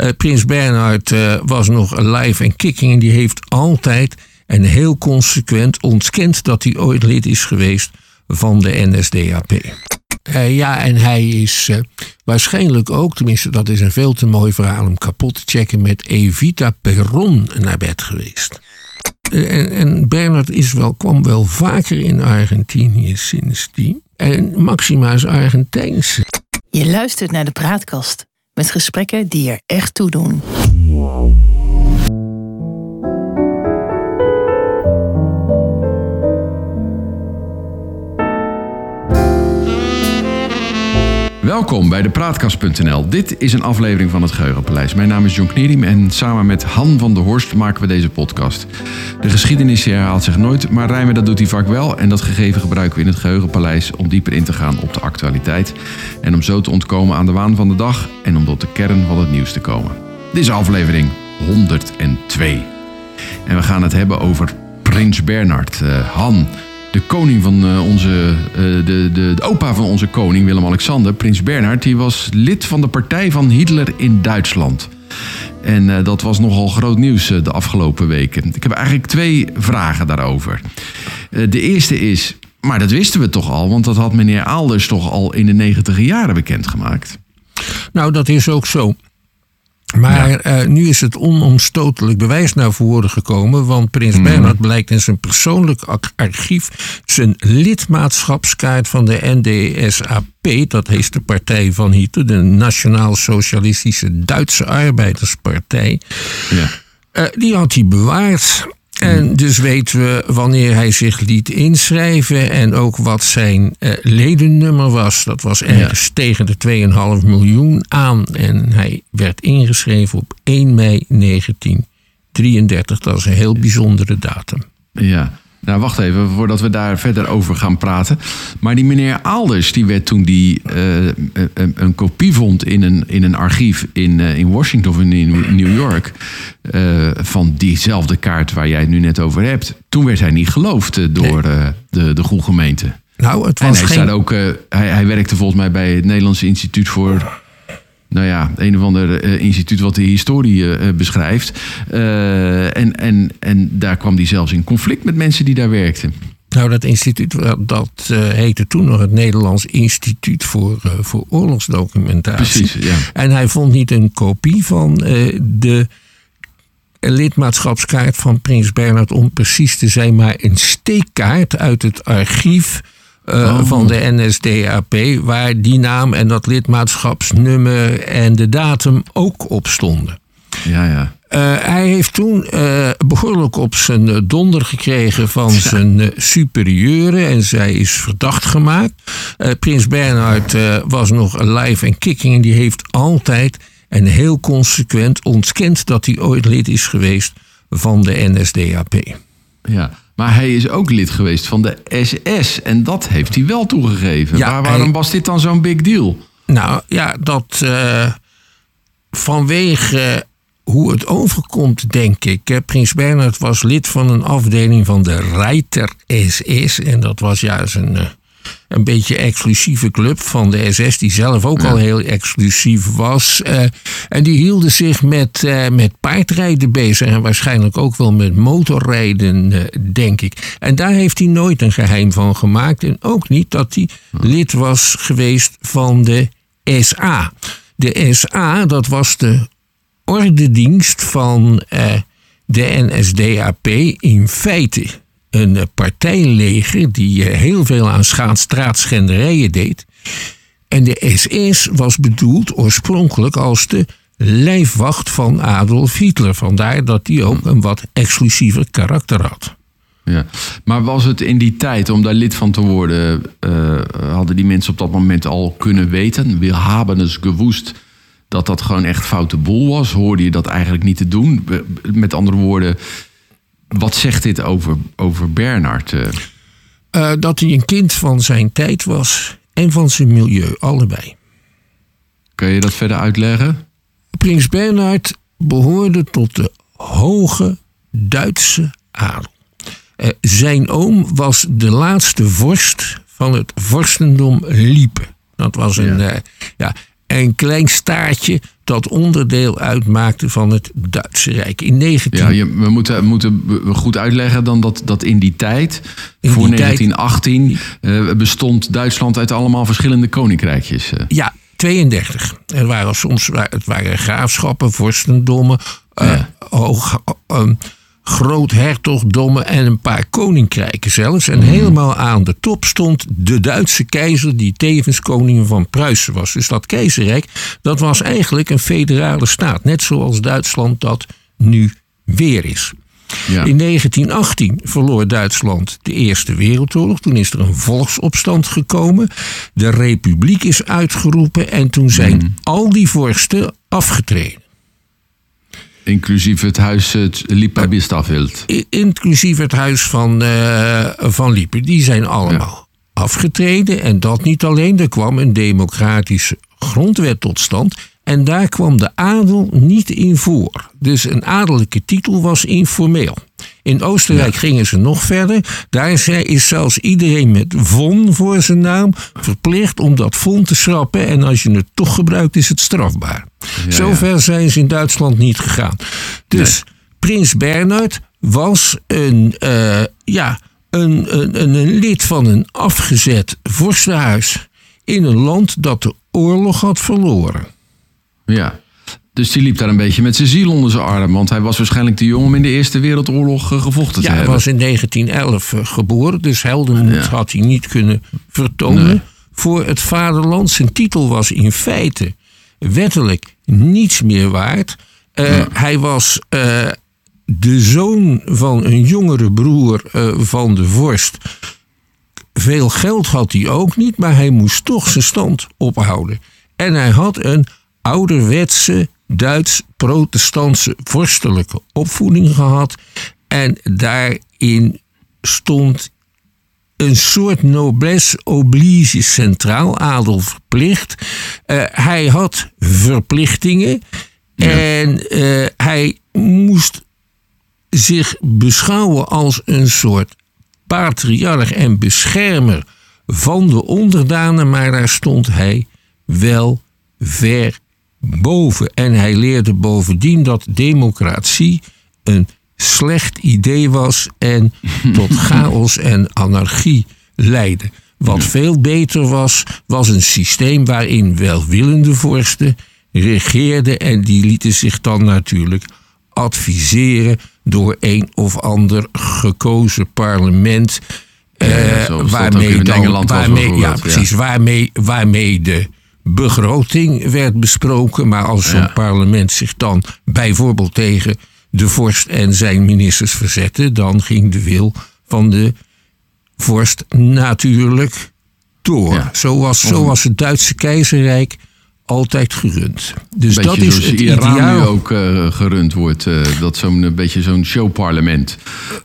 Uh, Prins Bernhard uh, was nog alive en kicking en die heeft altijd en heel consequent ontkend dat hij ooit lid is geweest van de NSDAP. Uh, ja, en hij is waarschijnlijk ook, tenminste dat is een veel te mooi verhaal om kapot te checken, met Evita Perron naar bed geweest. En, Bernard is wel, kwam wel vaker in Argentinië sindsdien. En Maxima is Argentijnse. Je luistert naar de praatkast met gesprekken die er echt toe doen. Welkom bij de Praatkast.nl. Dit is een aflevering van het Geheugenpaleis. Mijn naam is John Knierim en samen met Han van der Horst maken we deze podcast. De geschiedenis herhaalt zich nooit, maar Rijmen dat doet hij vaak wel. En dat gegeven gebruiken we in het Geheugenpaleis om dieper in te gaan op de actualiteit. En om zo te ontkomen aan de waan van de dag en om tot de kern van het nieuws te komen. Dit is aflevering 102. En we gaan het hebben over Prins Bernard. Uh, Han, de koning van uh, onze, uh, de, de, de, opa van onze koning, Willem-Alexander, prins Bernhard, die was lid van de partij van Hitler in Duitsland. En uh, dat was nogal groot nieuws de afgelopen weken. Ik heb eigenlijk twee vragen daarover. de eerste is, maar dat wisten we toch al, want dat had meneer Aalders toch al in de negentiger jaren bekendgemaakt. Nou, dat is ook zo. Maar ja. uh, nu is het onomstotelijk bewijs naar voren gekomen. Want Prins mm. Bernhard blijkt in zijn persoonlijk archief zijn lidmaatschapskaart van de NDSAP, dat heet de partij van Hitler, de Nationaal Socialistische Duitse Arbeiderspartij. Ja. Uh, die had hij bewaard. En dus weten we wanneer hij zich liet inschrijven en ook wat zijn uh, ledennummer was. Dat was ergens tegen de 2,5 miljoen aan. En hij werd ingeschreven op 1 mei 1933. Dat is een heel bijzondere datum. Ja, nou, wacht even, voordat we daar verder over gaan praten. Maar die meneer Alders, die werd toen die uh, een, een, kopie vond in een, in een archief in, uh, in Washington of in New York. Uh, van diezelfde kaart waar jij het nu net over hebt. Toen werd hij niet geloofd door nee. de, de goede gemeente. Nou, het was en hij, geen... ook, hij, hij werkte volgens mij bij het Nederlands Instituut voor nou ja, een of ander uh, instituut wat de historie uh, beschrijft. Uh, en, en, en daar kwam hij zelfs in conflict met mensen die daar werkten. Nou, dat instituut dat heette toen nog het Nederlands Instituut voor, voor Oorlogsdocumentatie. Precies, ja. En hij vond niet een kopie van de lidmaatschapskaart van Prins Bernhard, om precies te zijn, maar een steekkaart uit het archief uh, oh. van de NSDAP, waar die naam en dat lidmaatschapsnummer en de datum ook op stonden. Ja, ja. Uh, hij heeft toen uh, behoorlijk op zijn donder gekregen van ja. zijn superieuren en zij is verdacht gemaakt. Prins Bernhard was nog alive en kicking en die heeft altijd en heel consequent ontkend dat hij ooit lid is geweest van de NSDAP. Ja, maar hij is ook lid geweest van de SS. En dat heeft hij wel toegegeven. Ja, maar waarom hij- was dit dan zo'n big deal? Nou ja, dat eh, vanwege hoe het overkomt, denk ik. Prins Bernhard was lid van een afdeling van de Reiter SS. En dat was juist een, eh, een beetje exclusieve club van de SS, die zelf ook al heel exclusief was. Eh, en die hielden zich met, eh, met paardrijden bezig en waarschijnlijk ook wel met motorrijden, eh, denk ik. En daar heeft hij nooit een geheim van gemaakt. En ook niet dat hij lid was geweest van de SA. De SA, dat was de ordendienst van de NSDAP in feite een partijleger die eh, heel veel aan straatschenderijen deed. En de SS was bedoeld oorspronkelijk als de lijfwacht van Adolf Hitler. Vandaar dat die ook een wat exclusiever karakter had. Ja. Maar was het in die tijd, om daar lid van te worden, eh, hadden die mensen op dat moment al kunnen weten? We hebben eens gewoest dat dat gewoon echt foute boel was. Hoorde je dat eigenlijk niet te doen? Met andere woorden, wat zegt dit over, over Bernard? eh? Eh, dat hij een kind van zijn tijd was en van zijn milieu, allebei. Kan je dat verder uitleggen? Prins Bernhard behoorde tot de hoge Duitse adel. Eh, zijn oom was de laatste vorst van het vorstendom Liepen. Dat was een, Ja. ja, een klein staartje dat onderdeel uitmaakte van het Duitse Rijk. In 19... Ja, je, we moeten, moeten goed uitleggen dan dat, dat in die tijd, In voor die tijd- 1918, eh, bestond Duitsland uit allemaal verschillende koninkrijkjes. eh. Ja, 32. Er waren soms het waren graafschappen, vorstendommen, eh, hoog, eh, groothertogdommen en een paar koninkrijken zelfs. Mhm. En helemaal aan de top stond de Duitse keizer, die tevens koning van Pruisen was. Dus dat keizerrijk, dat was eigenlijk een federale staat. Net zoals Duitsland dat nu weer is. Ja. In 1918 verloor Duitsland de Eerste Wereldoorlog. Toen is er een volksopstand gekomen. De republiek is uitgeroepen en toen zijn Mhm. al die vorsten afgetreden. Inclusief het huis het Lipa Bistaveld. I- Inclusief het huis van, eh, van Liepen. Die zijn allemaal afgetreden. En dat niet alleen. Er kwam een democratische grondwet tot stand. En daar kwam de adel niet in voor. Dus een adellijke titel was informeel. In Oostenrijk gingen ze nog verder. Daar is zelfs iedereen met von voor zijn naam verplicht om dat von te schrappen. En als je het toch gebruikt, is het strafbaar. Ja, Zover zijn ze in Duitsland niet gegaan. Dus Prins Bernhard was een, eh, ja, een, een, een lid van een afgezet vorstenhuis in een land dat de oorlog had verloren. Ja. Dus die liep daar een beetje met zijn ziel onder zijn arm. Want hij was waarschijnlijk te jong om in de Eerste Wereldoorlog eh, gevochten te Ja, hij hebben. was in 1911 eh, geboren, dus heldenmoed Ja. had hij niet kunnen vertonen Nee. voor het vaderland. Zijn titel was in feite wettelijk niets meer waard. Eh, Hij was de zoon van een jongere broer van de vorst. Veel geld had hij ook niet, maar hij moest toch zijn stand ophouden. En hij had een ouderwetse Duits-protestantse vorstelijke opvoeding gehad. En daarin stond een soort noblesse oblige centraal adel verplicht. Eh, hij had verplichtingen en eh, hij moest zich beschouwen als een soort patriarch en beschermer van de onderdanen, maar daar stond hij wel ver boven. En hij leerde bovendien dat democratie een slecht idee was en tot chaos en anarchie leidde. Wat veel beter was, was een systeem waarin welwillende vorsten regeerden en die lieten zich dan natuurlijk adviseren door een of ander gekozen parlement. eh, ja, ook waarmee in Engeland waarmee, ja. precies, waarmee, waarmee de begroting werd besproken. Maar als zo'n Ja. parlement zich dan bijvoorbeeld tegen de vorst en zijn ministers verzette, dan ging de wil van de vorst natuurlijk door. Ja. Zo, was, zo was het Duitse keizerrijk altijd gerund. Dus Beetje dat is het Iran ideaal. nu ook eh, gerund wordt. eh, dat zo'n een beetje zo'n showparlement.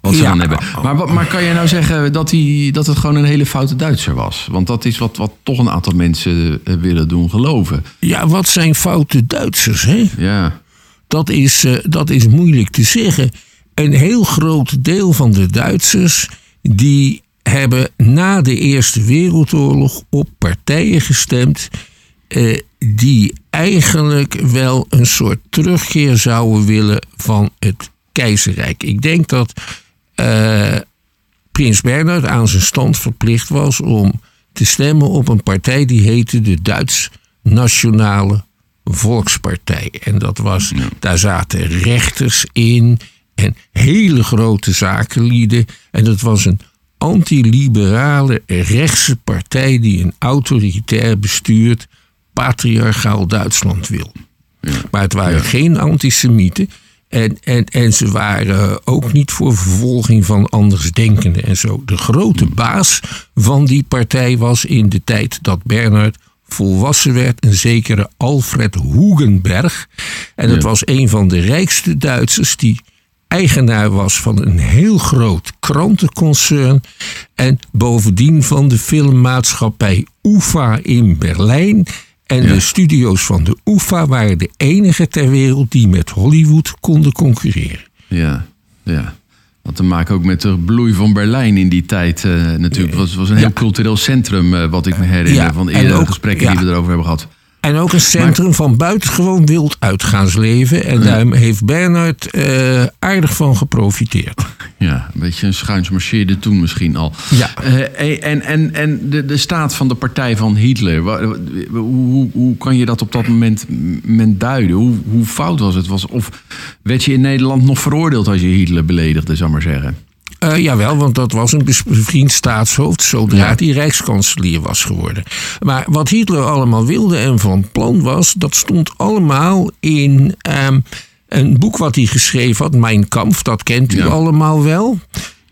Wat ze Ja. dan hebben. Maar, maar kan je nou zeggen dat, hij, dat het gewoon een hele foute Duitser was? Want dat is wat, wat toch een aantal mensen eh, willen doen geloven. Ja, wat zijn foute Duitsers, hè? Ja. Dat is, eh, dat is moeilijk te zeggen. Een heel groot deel van de Duitsers die hebben na de Eerste Wereldoorlog op partijen gestemd eh, die eigenlijk wel een soort terugkeer zouden willen van het keizerrijk. Ik denk dat eh, prins Bernhard aan zijn stand verplicht was om te stemmen op een partij die heette de Duits Nationale Volkspartij. En dat was, daar zaten rechters in en hele grote zakenlieden. En dat was een antiliberale rechtse partij die een autoritair bestuurd patriarchaal Duitsland wil. Maar het waren geen antisemieten. En, en, en ze waren ook niet voor vervolging van andersdenkenden en zo. De grote baas van die partij was in de tijd dat Bernhard volwassen werd een zekere Alfred Hugenberg. En het was een van de rijkste Duitsers die eigenaar was van een heel groot krantenconcern. En bovendien van de filmmaatschappij UFA in Berlijn. En de studio's van de UFA waren de enige ter wereld die met Hollywood konden concurreren. Ja, ja. Had te maken ook met de bloei van Berlijn in die tijd eh, natuurlijk. Het was, was een heel cultureel centrum, eh, wat ik me herinner Ja, van eerdere ook- gesprekken die we erover hebben gehad. En ook een centrum van buitengewoon wild uitgaansleven. En daar heeft Bernard eh, aardig van geprofiteerd. Ja, een beetje een schuinsmarcheerde toen misschien al. Ja. Eh, en en, en de, de staat van de partij van Hitler, hoe, hoe kan je dat op dat moment, moment duiden? Hoe, hoe fout was het? Was, of werd je in Nederland nog veroordeeld als je Hitler beledigde, zou maar zeggen? Eh, jawel, want dat was een bevriend staatshoofd zodra Ja. hij rijkskanselier was geworden. Maar wat Hitler allemaal wilde en van plan was, dat stond allemaal in ehm, een boek wat hij geschreven had, Mijn Kampf, dat kent u Ja. allemaal wel.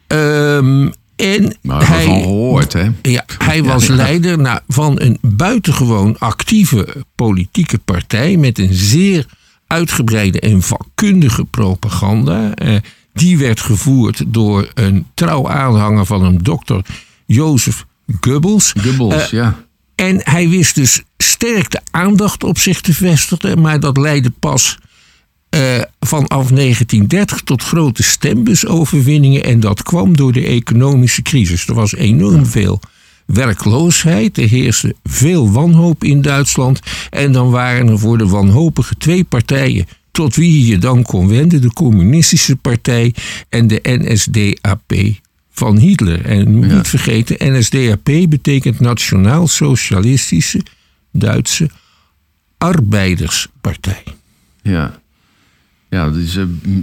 Ehm, en Maar hebben ervan gehoord, hè? ja, hij was leider nou, van een buitengewoon actieve politieke partij met een zeer uitgebreide en vakkundige propaganda. Eh, die werd gevoerd door een trouw aanhanger van hem, dokter Jozef Goebbels. Goebbels, ja. En hij wist dus sterk de aandacht op zich te vestigen, maar dat leidde pas eh, vanaf 1930 tot grote stembusoverwinningen. En dat kwam door de economische crisis. Er was enorm veel werkloosheid, er heerste veel wanhoop in Duitsland. En dan waren er voor de wanhopige twee partijen tot wie je je dan kon wenden: de Communistische Partij en de NSDAP van Hitler. En Ja. niet vergeten, NSDAP betekent Nationaal Socialistische Duitse Arbeiderspartij. Ja. Ja, eh,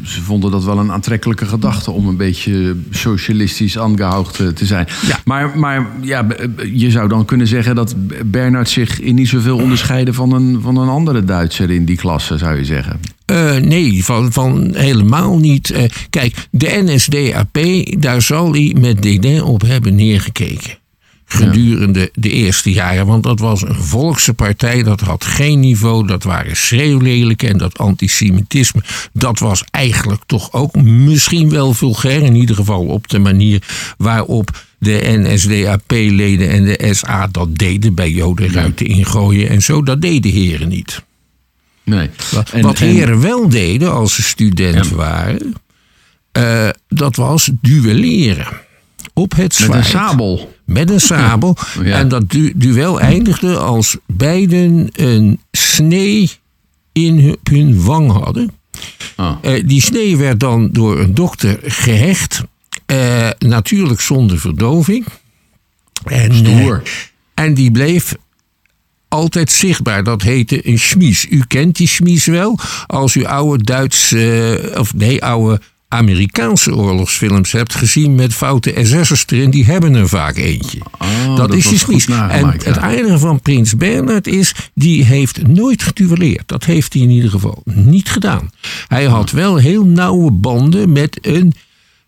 ze vonden dat wel een aantrekkelijke gedachte om een beetje socialistisch aangehoogd eh, te zijn. Ja. Maar, maar ja, je zou dan kunnen zeggen dat Bernard zich in niet zoveel onderscheidde van een, van een andere Duitser in die klasse, zou je zeggen. Eh, nee, van, van helemaal niet. Eh, kijk, de NSDAP, daar zal hij met dédain op hebben neergekeken. Gedurende de eerste jaren. Want dat was een volkse partij, dat had geen niveau, dat waren schreeuwlelijke en dat antisemitisme. Dat was eigenlijk toch ook misschien wel vulgair, in ieder geval op de manier waarop de NSDAP-leden en de SA dat deden bij Joden ruiten ingooien en zo. Dat deden heren niet. Nee. Wat, En- wat en- heren wel deden als ze student Ja. waren, eh, dat was duelleren. Op het Met zwaard. een sabel. Met een sabel. Ja. En dat du- duel eindigde als beiden een snee in hun, wang hadden. Ah. Eh, die snee werd dan door een dokter gehecht. eh, natuurlijk zonder verdoving. En, eh, Stoer. en die bleef altijd zichtbaar. Dat heette een schmies. U kent die schmies wel. Als u oude Duitse, of nee, oude Amerikaanse oorlogsfilms hebt gezien met foute SS'ers erin, die hebben er vaak eentje. Oh, dat, is schmies. En het aardige van Prins Bernhard is, die heeft nooit geduelleerd. Dat heeft hij in ieder geval niet gedaan. Hij had wel heel nauwe banden met een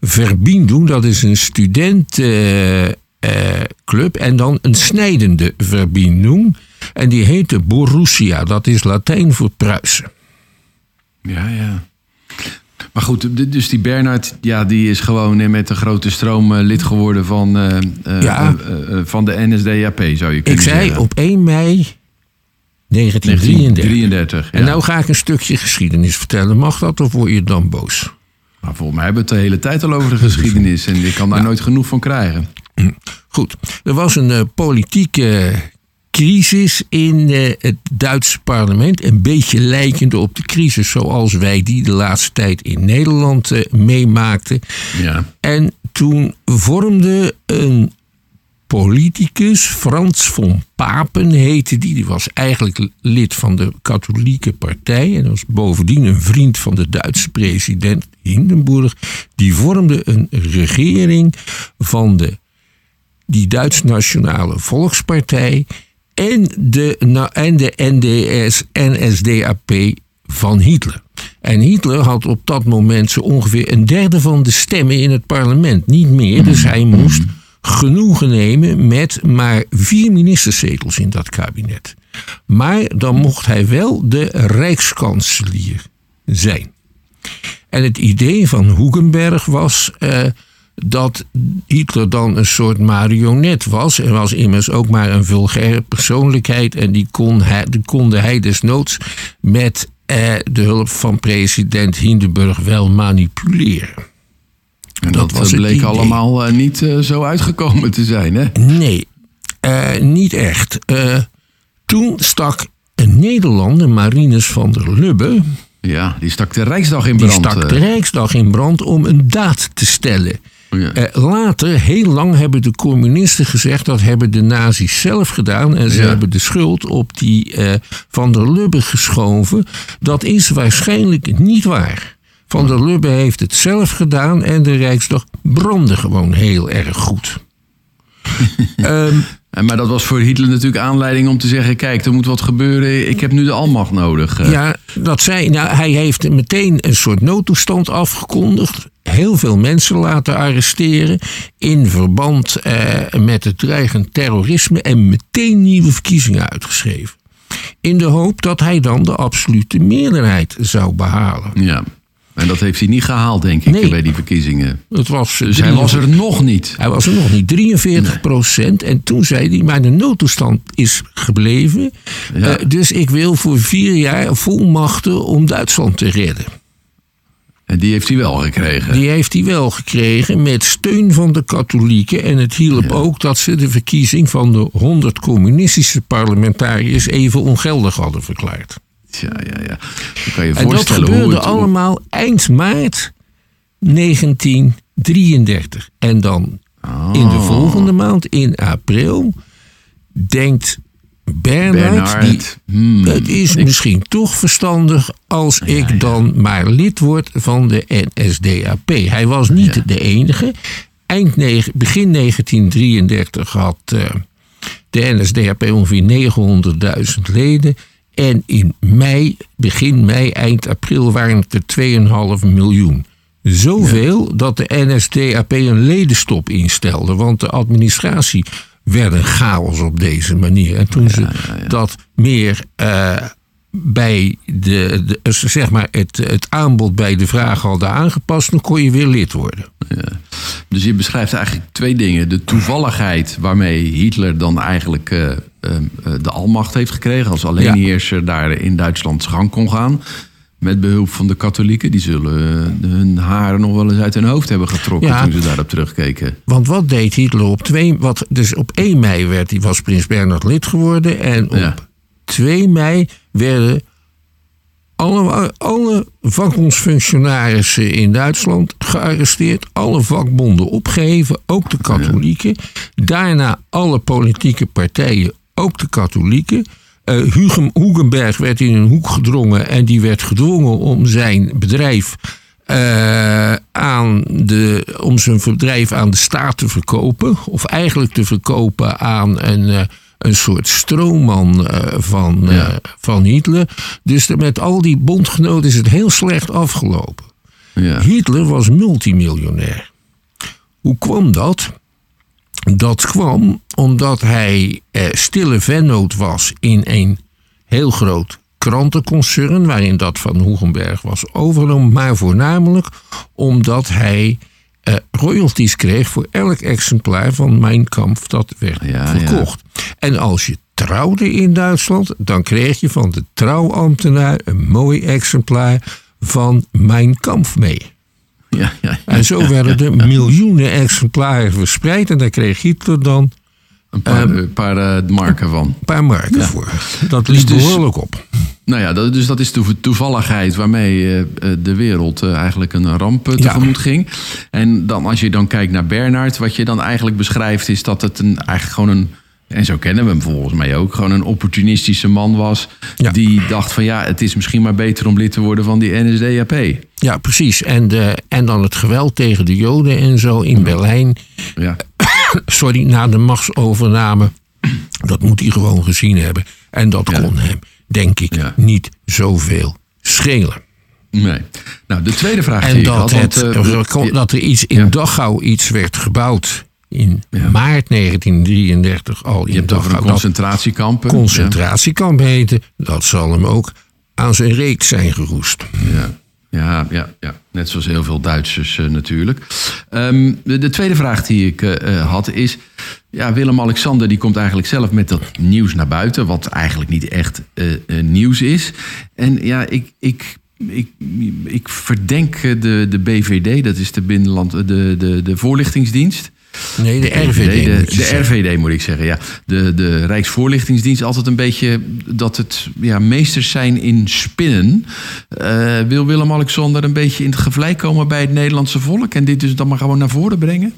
Verbindung, dat is een studentenclub, en dan een snijdende Verbindung. En die heette Borussia, dat is Latijn voor Pruisen. Ja, ja. Maar goed, dus die Bernard, ja, die is gewoon eh, met de grote stroom eh, lid geworden van, eh, Ja. van de NSDAP, zou je Ik kunnen zei zeggen. op 1 mei 1933. 1933. Ja. En nou ga ik een stukje geschiedenis vertellen. Mag dat of word je dan boos? Maar volgens mij hebben we het de hele tijd al over de geschiedenis. En je kan daar nooit genoeg van krijgen. Goed, er was een politieke crisis in eh, het Duitse parlement. Een beetje lijkende op de crisis zoals wij die de laatste tijd in Nederland eh, meemaakten. Ja. En toen vormde een politicus, Frans von Papen heette die. Die was eigenlijk lid van de katholieke partij. En was bovendien een vriend van de Duitse president Hindenburg. Die vormde een regering van de, die Duits-Nationale Volkspartij. En de, en de NDS, NSDAP van Hitler. En Hitler had op dat moment zo ongeveer een derde van de stemmen in het parlement. Niet meer, dus hij moest genoegen nemen met maar vier ministerzetels in dat kabinet. Maar dan mocht hij wel de rijkskanselier zijn. En het idee van Hugenberg was eh, dat Hitler dan een soort marionet was. En was immers ook maar een vulgaire persoonlijkheid. En die, kon hij, die konde hij desnoods met eh, de hulp van president Hindenburg wel manipuleren. En Dat dat, bleek allemaal eh, niet eh, zo uitgekomen te zijn, hè? Nee, eh, niet echt. Toen stak een Nederlander, Marinus van der Lubbe, Ja, die stak de Rijksdag in die brand. stak eh. de Rijksdag in brand om een daad te stellen. Ja. Eh, later, heel lang, hebben de communisten gezegd dat hebben de nazi's zelf gedaan. En ze Ja. hebben de schuld op die eh, Van der Lubbe geschoven. Dat is waarschijnlijk niet waar. Van der Lubbe heeft het zelf gedaan en de Rijksdag brandde gewoon heel erg goed. Ehm, Maar dat was voor Hitler natuurlijk aanleiding om te zeggen... kijk, er moet wat gebeuren, ik heb nu de almacht nodig. Eh, Ja, dat zei, nou, hij heeft meteen een soort noodtoestand afgekondigd. Heel veel mensen laten arresteren in verband eh, met het dreigend terrorisme en meteen nieuwe verkiezingen uitgeschreven. In de hoop dat hij dan de absolute meerderheid zou behalen. ja. En dat heeft hij niet gehaald, denk ik, Nee. bij die verkiezingen. Het was, Dus hij was er 43 nog niet. Hij was er nog niet, 43 procent. En toen zei hij, maar de noodtoestand is gebleven. Ja. Eh, dus ik wil voor vier jaar volmachten om Duitsland te redden. En die heeft hij wel gekregen. Die heeft hij wel gekregen met steun van de katholieken. En het hielp ook dat ze de verkiezing van de 100 communistische parlementariërs even ongeldig hadden verklaard. Ja, ja, ja. Dan kan je En dat gebeurde het... allemaal eind maart 1933. En dan in de volgende maand, in april, denkt Bernard, Bernard, die hmm, het is misschien toch verstandig als ik dan maar lid word van de NSDAP. Hij was niet de enige. Eind negen- begin 1933 had eh, de NSDAP ongeveer 900.000 leden. En in mei, begin mei, eind april waren het er 2,5 miljoen. Zoveel dat de NSDAP een ledenstop instelde. Want de administratie werd een chaos op deze manier. En toen ze dat meer eh, bij de, de, zeg maar het, het aanbod bij de vraag hadden aangepast, dan kon je weer lid worden. Dus je beschrijft eigenlijk twee dingen. De toevalligheid waarmee Hitler dan eigenlijk eh, eh, eh, de almacht heeft gekregen... als alleenheerser daar in Duitsland gang kon gaan... met behulp van de katholieken. Die zullen eh, hun haren nog wel eens uit hun hoofd hebben getrokken... Ja. toen ze daarop terugkeken. Want wat deed Hitler op 2 wat, Dus op 1 mei werd, hij- was Prins Bernhard lid geworden. En op Ja. 2 mei werden alle, alle vakbondsfunctionarissen in Duitsland gearresteerd. Alle vakbonden opgeheven, ook de katholieken. Daarna alle politieke partijen, ook de katholieken. Hugen, Hugenberg werd in een hoek gedrongen en die werd gedwongen om zijn bedrijf eh, aan de, om zijn bedrijf aan de staat te verkopen. Of eigenlijk te verkopen aan een, eh, een soort stroomman van, Ja. van Hitler. Dus de- met al die bondgenoten is het heel slecht afgelopen. Ja. Hitler was multimiljonair. Hoe kwam dat? Dat kwam omdat hij eh, stille vennoot was in een heel groot krantenconcern, waarin dat van Hoegenberg was overgenomen, maar voornamelijk omdat hij eh, royalties kreeg voor elk exemplaar van Mijn Kampf dat werd Ja, verkocht. En als je trouwde in Duitsland, dan kreeg je van de trouwambtenaar een mooi exemplaar van Mijn Kampf mee. Ja, ja, En zo werden er miljoenen exemplaren verspreid. En daar kreeg Hitler dan Een paar, paar eh, marken van. een paar marken voor. Dat liep dus- behoorlijk op. Nou ja, dat, dus dat is de toevalligheid waarmee eh, eh, de wereld eh, eigenlijk een ramp eh, Ja. tegemoet ging. En dan als je dan kijkt naar Bernard, wat je dan eigenlijk beschrijft, is dat het een, eigenlijk gewoon een. En zo kennen we hem volgens mij ook. Gewoon een opportunistische man was. Ja. Die dacht van ja, het is misschien maar beter om lid te worden van die NSDAP. Ja, precies. En, de, en dan het geweld tegen de Joden en zo in Berlijn. Ja, Sorry, na de machtsovername. Dat moet hij gewoon gezien hebben. En dat kon hem, denk ik, niet zoveel schelen. nee. Nou, de tweede vraag die En ik dat, had. want, het, eh, dat er iets in. Dachau iets werd gebouwd. In Ja. maart 1933 al je in hebt over. Dat concentratiekamp. hè? concentratiekamp heette. Dat zal hem ook aan zijn reet zijn geroest. Ja, ja, ja, ja. net zoals heel veel Duitsers eh, natuurlijk. Ehm, de, de tweede vraag die ik eh, eh, had is... Ja, Willem-Alexander die komt eigenlijk zelf met dat nieuws naar buiten... wat eigenlijk niet echt nieuws is. En ja, ik... ik ik, ik verdenk de, de BVD, dat is de, binnenland, de, de, de voorlichtingsdienst. Nee, de RVD. de, moet de. RVD moet ik zeggen, ja. De, de Rijksvoorlichtingsdienst altijd een beetje dat het ja, meesters zijn in spinnen. Eh, wil Willem-Alexander een beetje in het gevlei komen bij het Nederlandse volk en dit dus dan maar gewoon naar voren brengen?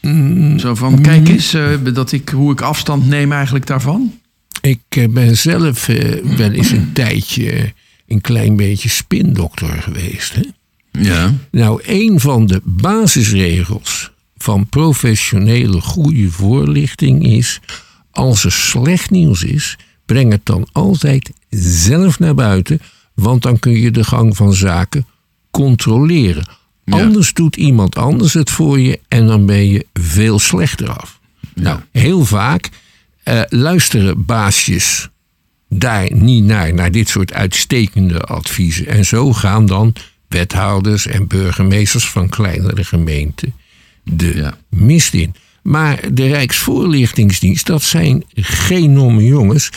Mm, Zo van, kijk eens, eh, dat ik, hoe ik afstand neem eigenlijk daarvan. Ik eh, ben zelf eh, wel eens een tijdje eh, een klein beetje spindokter geweest. Hè? Ja. Nou, een van de basisregels van professionele goede voorlichting is: als er slecht nieuws is, breng het dan altijd zelf naar buiten, want dan kun je de gang van zaken controleren. Ja. Anders doet iemand anders het voor je en dan ben je veel slechter af. Nou, heel vaak eh, luisteren baasjes daar niet naar, naar dit soort uitstekende adviezen. En zo gaan dan wethouders en burgemeesters van kleinere gemeenten de Ja. mist in. Maar de Rijksvoorlichtingsdienst, dat zijn geen nomme jongens.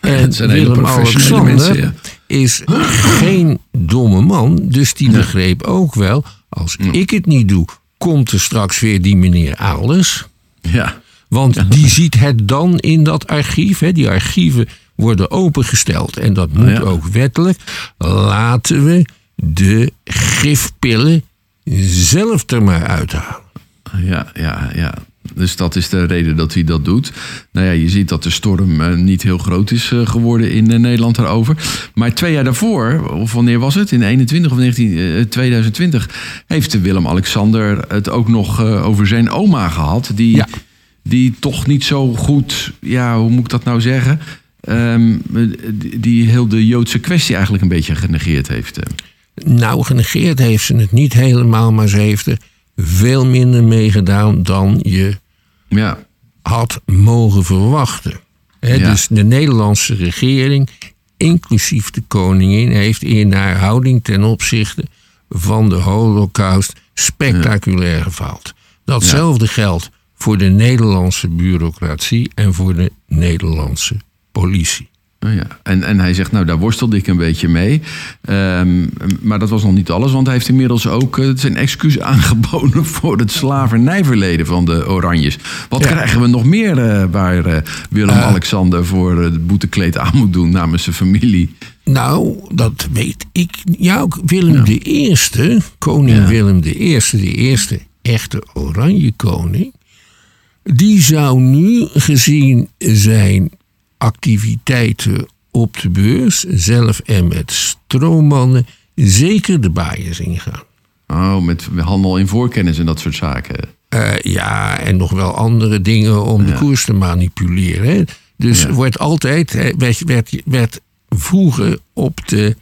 En Willem-Alexander mensen, is geen domme man. Dus die begreep ook wel, als ik het niet doe, komt er straks weer die meneer Aalers. Ja. Want die ziet het dan in dat archief. Hè. Die archieven worden opengesteld. En dat moet ja. ook wettelijk. Laten we de gifpillen zelf er maar uithalen. Ja, ja, ja. Dus dat is de reden dat hij dat doet. Nou ja, je ziet dat de storm eh, niet heel groot is eh, geworden in eh, Nederland daarover. Maar twee jaar daarvoor, of wanneer was het? In 21 of 19, eh, 2020 heeft Willem-Alexander het ook nog over zijn oma gehad. Die, Ja. die toch niet zo goed, ja, hoe moet ik dat nou zeggen? Ehm, die, heel de Joodse kwestie eigenlijk een beetje genegeerd heeft. eh. Nou, genegeerd heeft ze het niet helemaal. Maar ze heeft er veel minder mee gedaan dan je Ja, had mogen verwachten. Ja. Dus de Nederlandse regering, inclusief de koningin, heeft in haar houding ten opzichte van de Holocaust spectaculair gefaald. Datzelfde geldt voor de Nederlandse bureaucratie en voor de Nederlandse politie. Oh ja. en, en hij zegt, nou daar worstelde ik een beetje mee. Ehm, maar dat was nog niet alles, want hij heeft inmiddels ook eh, zijn excuus aangeboden voor het slavernijverleden van de Oranjes. Wat Ja. krijgen we nog meer eh, waar eh, Willem-Alexander voor het boetekleed aan moet doen namens zijn familie? Nou, dat weet ik. Ja, ook Willem de Eerste, koning Ja. Willem de Eerste, de eerste echte oranje koning. Die zou nu gezien zijn activiteiten op de beurs, zelf en met stroommannen, zeker de baaiers ingaan. Oh, met handel in voorkennis en dat soort zaken. Eh, ja, en nog wel andere dingen om de koers te manipuleren. Hè. Dus Ja. wordt altijd, werd, werd, werd vroeger op, de,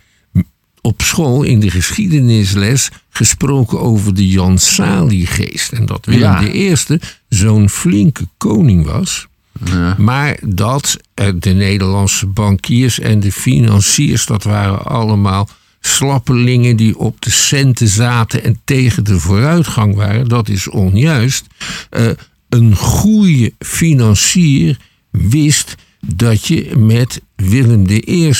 op school in de geschiedenisles gesproken over de Jan Salie-geest. En dat Willem Ja. de Eerste zo'n flinke koning was. Maar dat eh, de Nederlandse bankiers en de financiers, dat waren allemaal slappelingen die op de centen zaten en tegen de vooruitgang waren. Dat is onjuist. Eh, een goede financier wist dat je met Willem I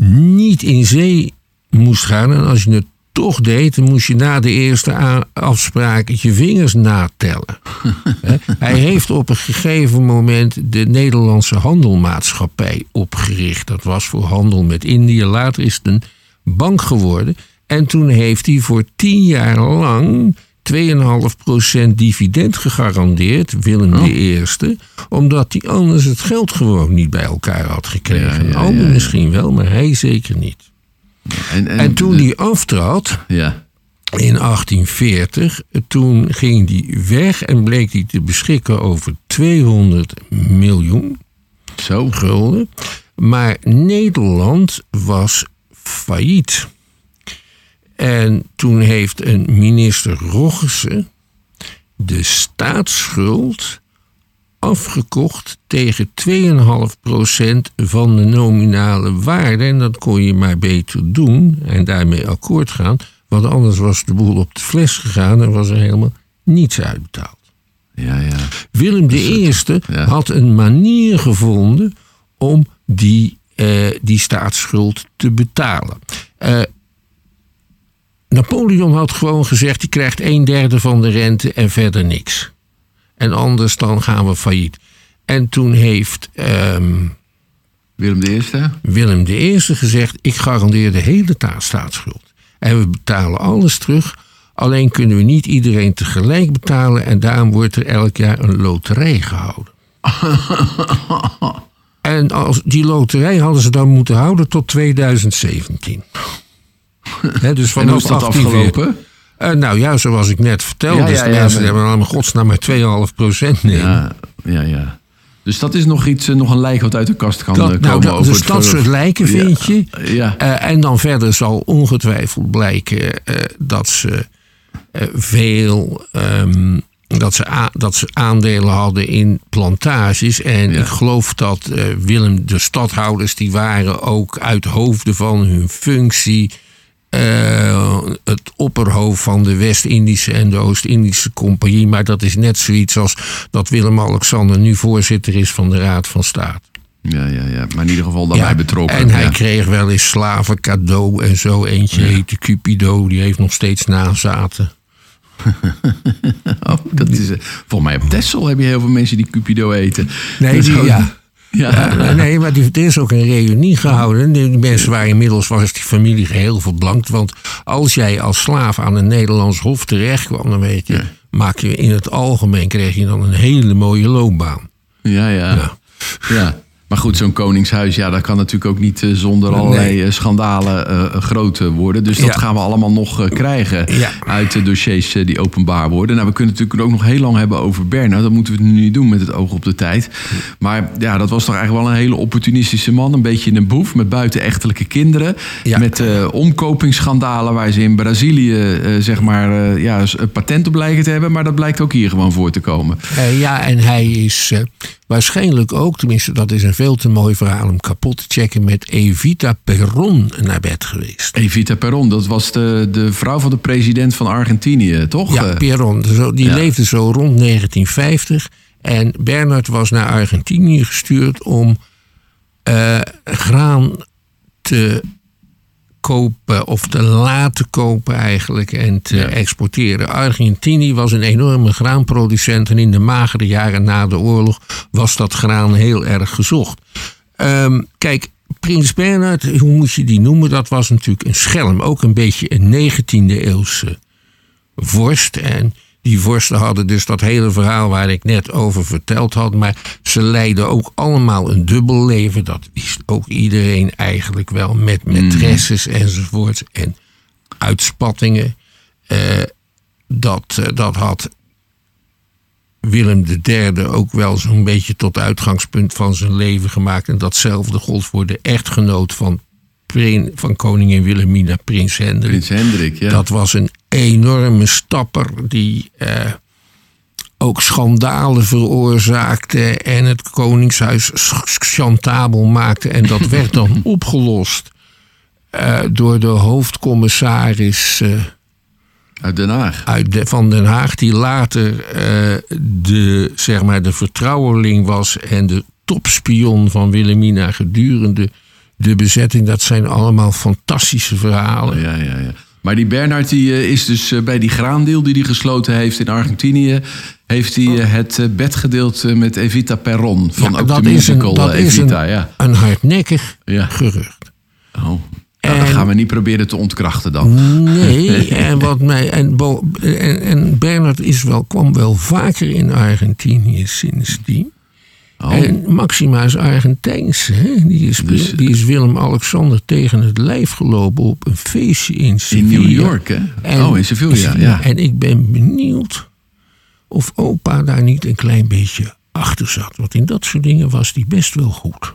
niet in zee moest gaan. En als je het toch deed, dan moest je na de eerste afspraak je vingers natellen. Hij heeft op een gegeven moment de Nederlandse Handelmaatschappij opgericht. Dat was voor handel met Indië. Later is het een bank geworden. En toen heeft hij voor tien jaar lang 2,5% dividend gegarandeerd, Willem I. Omdat hij anders het geld gewoon niet bij elkaar had gekregen. Ja, ja, Anderen ja, ja. misschien wel, maar hij zeker niet. En, en, En toen hij aftrad, Ja, in 1840, toen ging hij weg en bleek hij te beschikken over 200 miljoen zo. gulden. Maar Nederland was failliet. En toen heeft een minister Roggessen de staatsschuld afgekocht tegen 2,5% van de nominale waarde. En dat kon je maar beter doen en daarmee akkoord gaan. Want anders was de boel op de fles gegaan en was er helemaal niets uitbetaald. Ja, ja. Willem I ja. had een manier gevonden om die, eh, die staatsschuld te betalen. Eh, Napoleon had gewoon gezegd: je krijgt een derde van de rente en verder niks. En anders dan gaan we failliet. En toen heeft ehm, Willem I? Willem I gezegd: Ik garandeer de hele ta- staatsschuld. En we betalen alles terug. Alleen kunnen we niet iedereen tegelijk betalen. En daarom wordt er elk jaar een loterij gehouden. en als, die loterij hadden ze dan moeten houden tot 2017. Hè, dus En hoe is vanaf dat 18 afgelopen? Eh, nou ja, zoals ik net vertelde. Ja, dus ja, de ja, mensen maar- hebben allemaal godsnaam maar 2,5 procent nemen. Ja, ja, ja. Dus dat is nog iets, eh, nog een lijk wat uit de kast kan Dat- eh, komen. nou, dat- over dus dat soort lijken Ja, vind je. Ja, en dan verder zal ongetwijfeld blijken dat ze veel. ehm, dat, ze dat ze aandelen hadden in plantages. En Ja. ik geloof dat Willem, de stadhouders, die waren ook uit hoofden van hun functie. Opperhoofd van de West-Indische en de Oost-Indische Compagnie. Maar dat is net zoiets als dat Willem-Alexander nu voorzitter is van de Raad van State. ja, ja, ja. Maar in ieder geval daarbij betrokken. En hij ja. kreeg wel eens slaven cadeau en zo. Eentje heette Cupido, die heeft nog steeds nazaten. Oh, dat is, eh, volgens mij op Texel heb je heel veel mensen die Cupido eten. Nee, die, ja. Ja. Ja, nee, maar die, er is ook een reunie gehouden. Die mensen waren inmiddels was die familie geheel verblankt. Want als jij als slaaf aan een Nederlands hof terecht kwam, dan weet je, maak je in het algemeen kreeg je dan een hele mooie loopbaan. Ja, ja. Ja. ja. Maar goed, zo'n koningshuis, ja, dat kan natuurlijk ook niet eh, zonder allerlei Nee. eh, schandalen eh, groot worden. Dus dat Ja. gaan we allemaal nog krijgen Ja. uit de dossiers die openbaar worden. Nou, we kunnen het natuurlijk ook nog heel lang hebben over Bernard. Dat moeten we nu niet doen met het oog op de tijd. Maar ja, dat was toch eigenlijk wel een hele opportunistische man. Een beetje een boef met buitenechtelijke kinderen. Ja. Met omkopingsschandalen waar ze in Brazilië zeg maar ja, een patent op lijken te hebben. Maar dat blijkt ook hier gewoon voor te komen. Ja, en hij is waarschijnlijk ook, tenminste dat is een veel te mooi verhaal om kapot te checken, met Evita Perron naar bed geweest. Evita Perón, dat was de, de vrouw van de president van Argentinië, toch? Ja, Eh, Perron, zo- die ja. leefde zo rond 1950. En Bernard was naar Argentinië gestuurd om eh, graan te kopen of te laten kopen eigenlijk en te Ja. exporteren. Argentinië was een enorme graanproducent en in de magere jaren na de oorlog was dat graan heel erg gezocht. Ehm, kijk, Prins Bernhard, hoe moet je die noemen? Dat was natuurlijk een schelm, ook een beetje een 19e eeuwse vorst. En die vorsten hadden dus dat hele verhaal waar ik net over verteld had. Maar ze leidden ook allemaal een dubbel leven. Dat wist ook iedereen eigenlijk wel. Met maîtresses enzovoort. En uitspattingen. Eh, dat, eh, dat had Willem III ook wel zo'n beetje tot uitgangspunt van zijn leven gemaakt. En datzelfde gold voor de echtgenoot van, van koningin Wilhelmina, prins Hendrik. Prins Hendrik, ja. Dat was een enorme stapper die eh, ook schandalen veroorzaakte en het koningshuis chantabel maakte. En dat werd dan opgelost eh, door de hoofdcommissaris eh, Uit Den Haag. uit de, van Den Haag, die later eh, de, zeg maar, de vertrouweling was en de topspion van Wilhelmina gedurende de bezetting. Dat zijn allemaal fantastische verhalen. Ja, ja, ja. Maar die Bernard die, eh, is dus eh, bij die graandeel die hij gesloten heeft in Argentinië... heeft hij eh, het bed gedeeld met Evita Perron van Ja, ook dat de is een, musical dat eh, is Evita. een, ja. een hardnekkig Ja. gerucht. Oh. Nou, dat gaan we niet proberen te ontkrachten dan. Nee, en, wat mij, en, Bo- en, en Bernard is wel, kwam wel vaker in Argentinië sindsdien. Oh. En Maxima is Argentijns. Hè? Die, is, Dus- die is Willem-Alexander tegen het lijf gelopen op een feestje in In Sevilla. New York, hè? En- oh, in Sevilla, ja. En ik ben benieuwd of opa daar niet een klein beetje achter zat. Want in dat soort dingen was die best wel goed.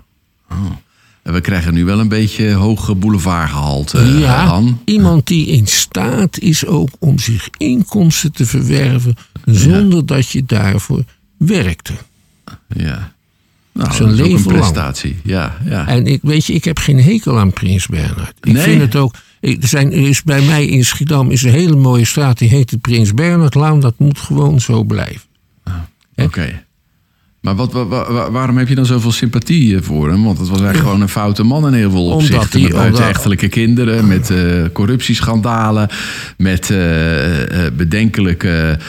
En we krijgen nu wel een beetje hoge boulevardgehalte, eh, ja, Han. iemand die in staat is ook om zich inkomsten te verwerven zonder dat je daarvoor werkte. Ja. Nou, Zijn dat is ook een prestatie. Ja, ja. En ik weet je, ik heb geen hekel aan Prins Bernhard. Ik Nee? vind het ook. ik- Er, zijn, er is bij mij in Schiedam is een hele mooie straat die heet de Prins Bernhardlaan. Dat moet gewoon zo blijven. Oké. Maar wat, wa- wa- wa- waarom heb je dan zoveel sympathie voor hem? Want het was eigenlijk gewoon een foute man in heel veel opzichten. met buitenechtelijke kinderen, met eh, corruptieschandalen, met bedenkelijke,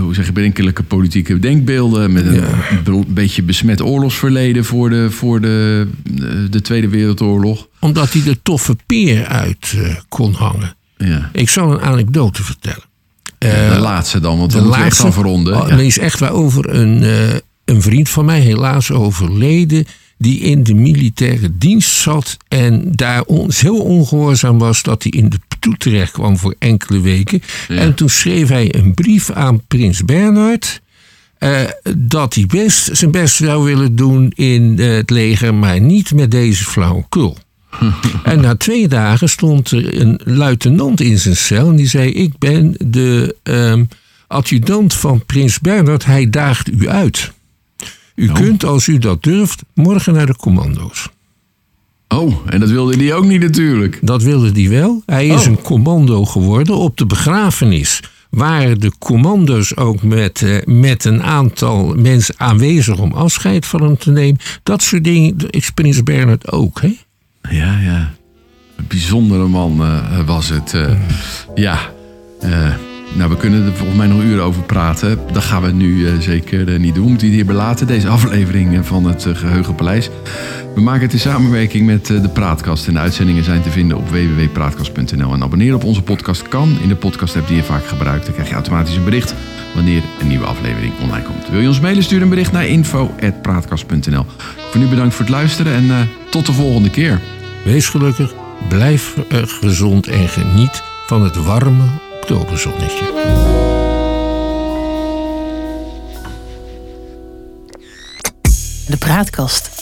hoe zeg je, bedenkelijke politieke denkbeelden, met een be- beetje besmet oorlogsverleden voor de, voor de, eh, de Tweede Wereldoorlog. Omdat hij de toffe peer uit eh, kon hangen. Ja. Ik zal een anekdote vertellen. De laatste dan, want we moeten echt gaan verronden. Oh, Ja. Is echt waar over een, eh, een vriend van mij, helaas overleden, die in de militaire dienst zat en daar on- zo ongehoorzaam was dat hij in de toe terecht kwam voor enkele weken. En toen schreef hij een brief aan prins Bernhard. eh, dat hij best zijn best zou willen doen in eh, het leger, maar niet met deze flauwekul. En na twee dagen stond er een luitenant in zijn cel en die zei: Ik ben de ehm, adjudant van Prins Bernhard, hij daagt u uit. U kunt, als u dat durft, morgen naar de commando's. Oh, en dat wilde hij ook niet natuurlijk. Dat wilde hij wel. Hij is Oh. een commando geworden. Op de begrafenis waren de commando's ook met, eh, met een aantal mensen aanwezig om afscheid van hem te nemen. Dat soort dingen is Prins Bernhard ook. Hè? Ja, ja. Een bijzondere man eh, was het. eh. Ja. Nou, we kunnen er volgens mij nog uren over praten. Dat gaan we nu eh, zeker eh, niet doen. We moeten het hierbij laten. Deze aflevering eh, van het eh, Geheugenpaleis. We maken het in samenwerking met de Praatkast. En de uitzendingen zijn te vinden op www.praatkast.nl. En abonneren op onze podcast kan in de podcast app die je vaak gebruikt. Dan krijg je automatisch een bericht wanneer een nieuwe aflevering online komt. Wil je ons mailen, stuur een bericht naar info.praatkast.nl. Voor nu bedankt voor het luisteren en tot de volgende keer. Wees gelukkig, blijf gezond en geniet van het warme oktoberzonnetje. De praatkast.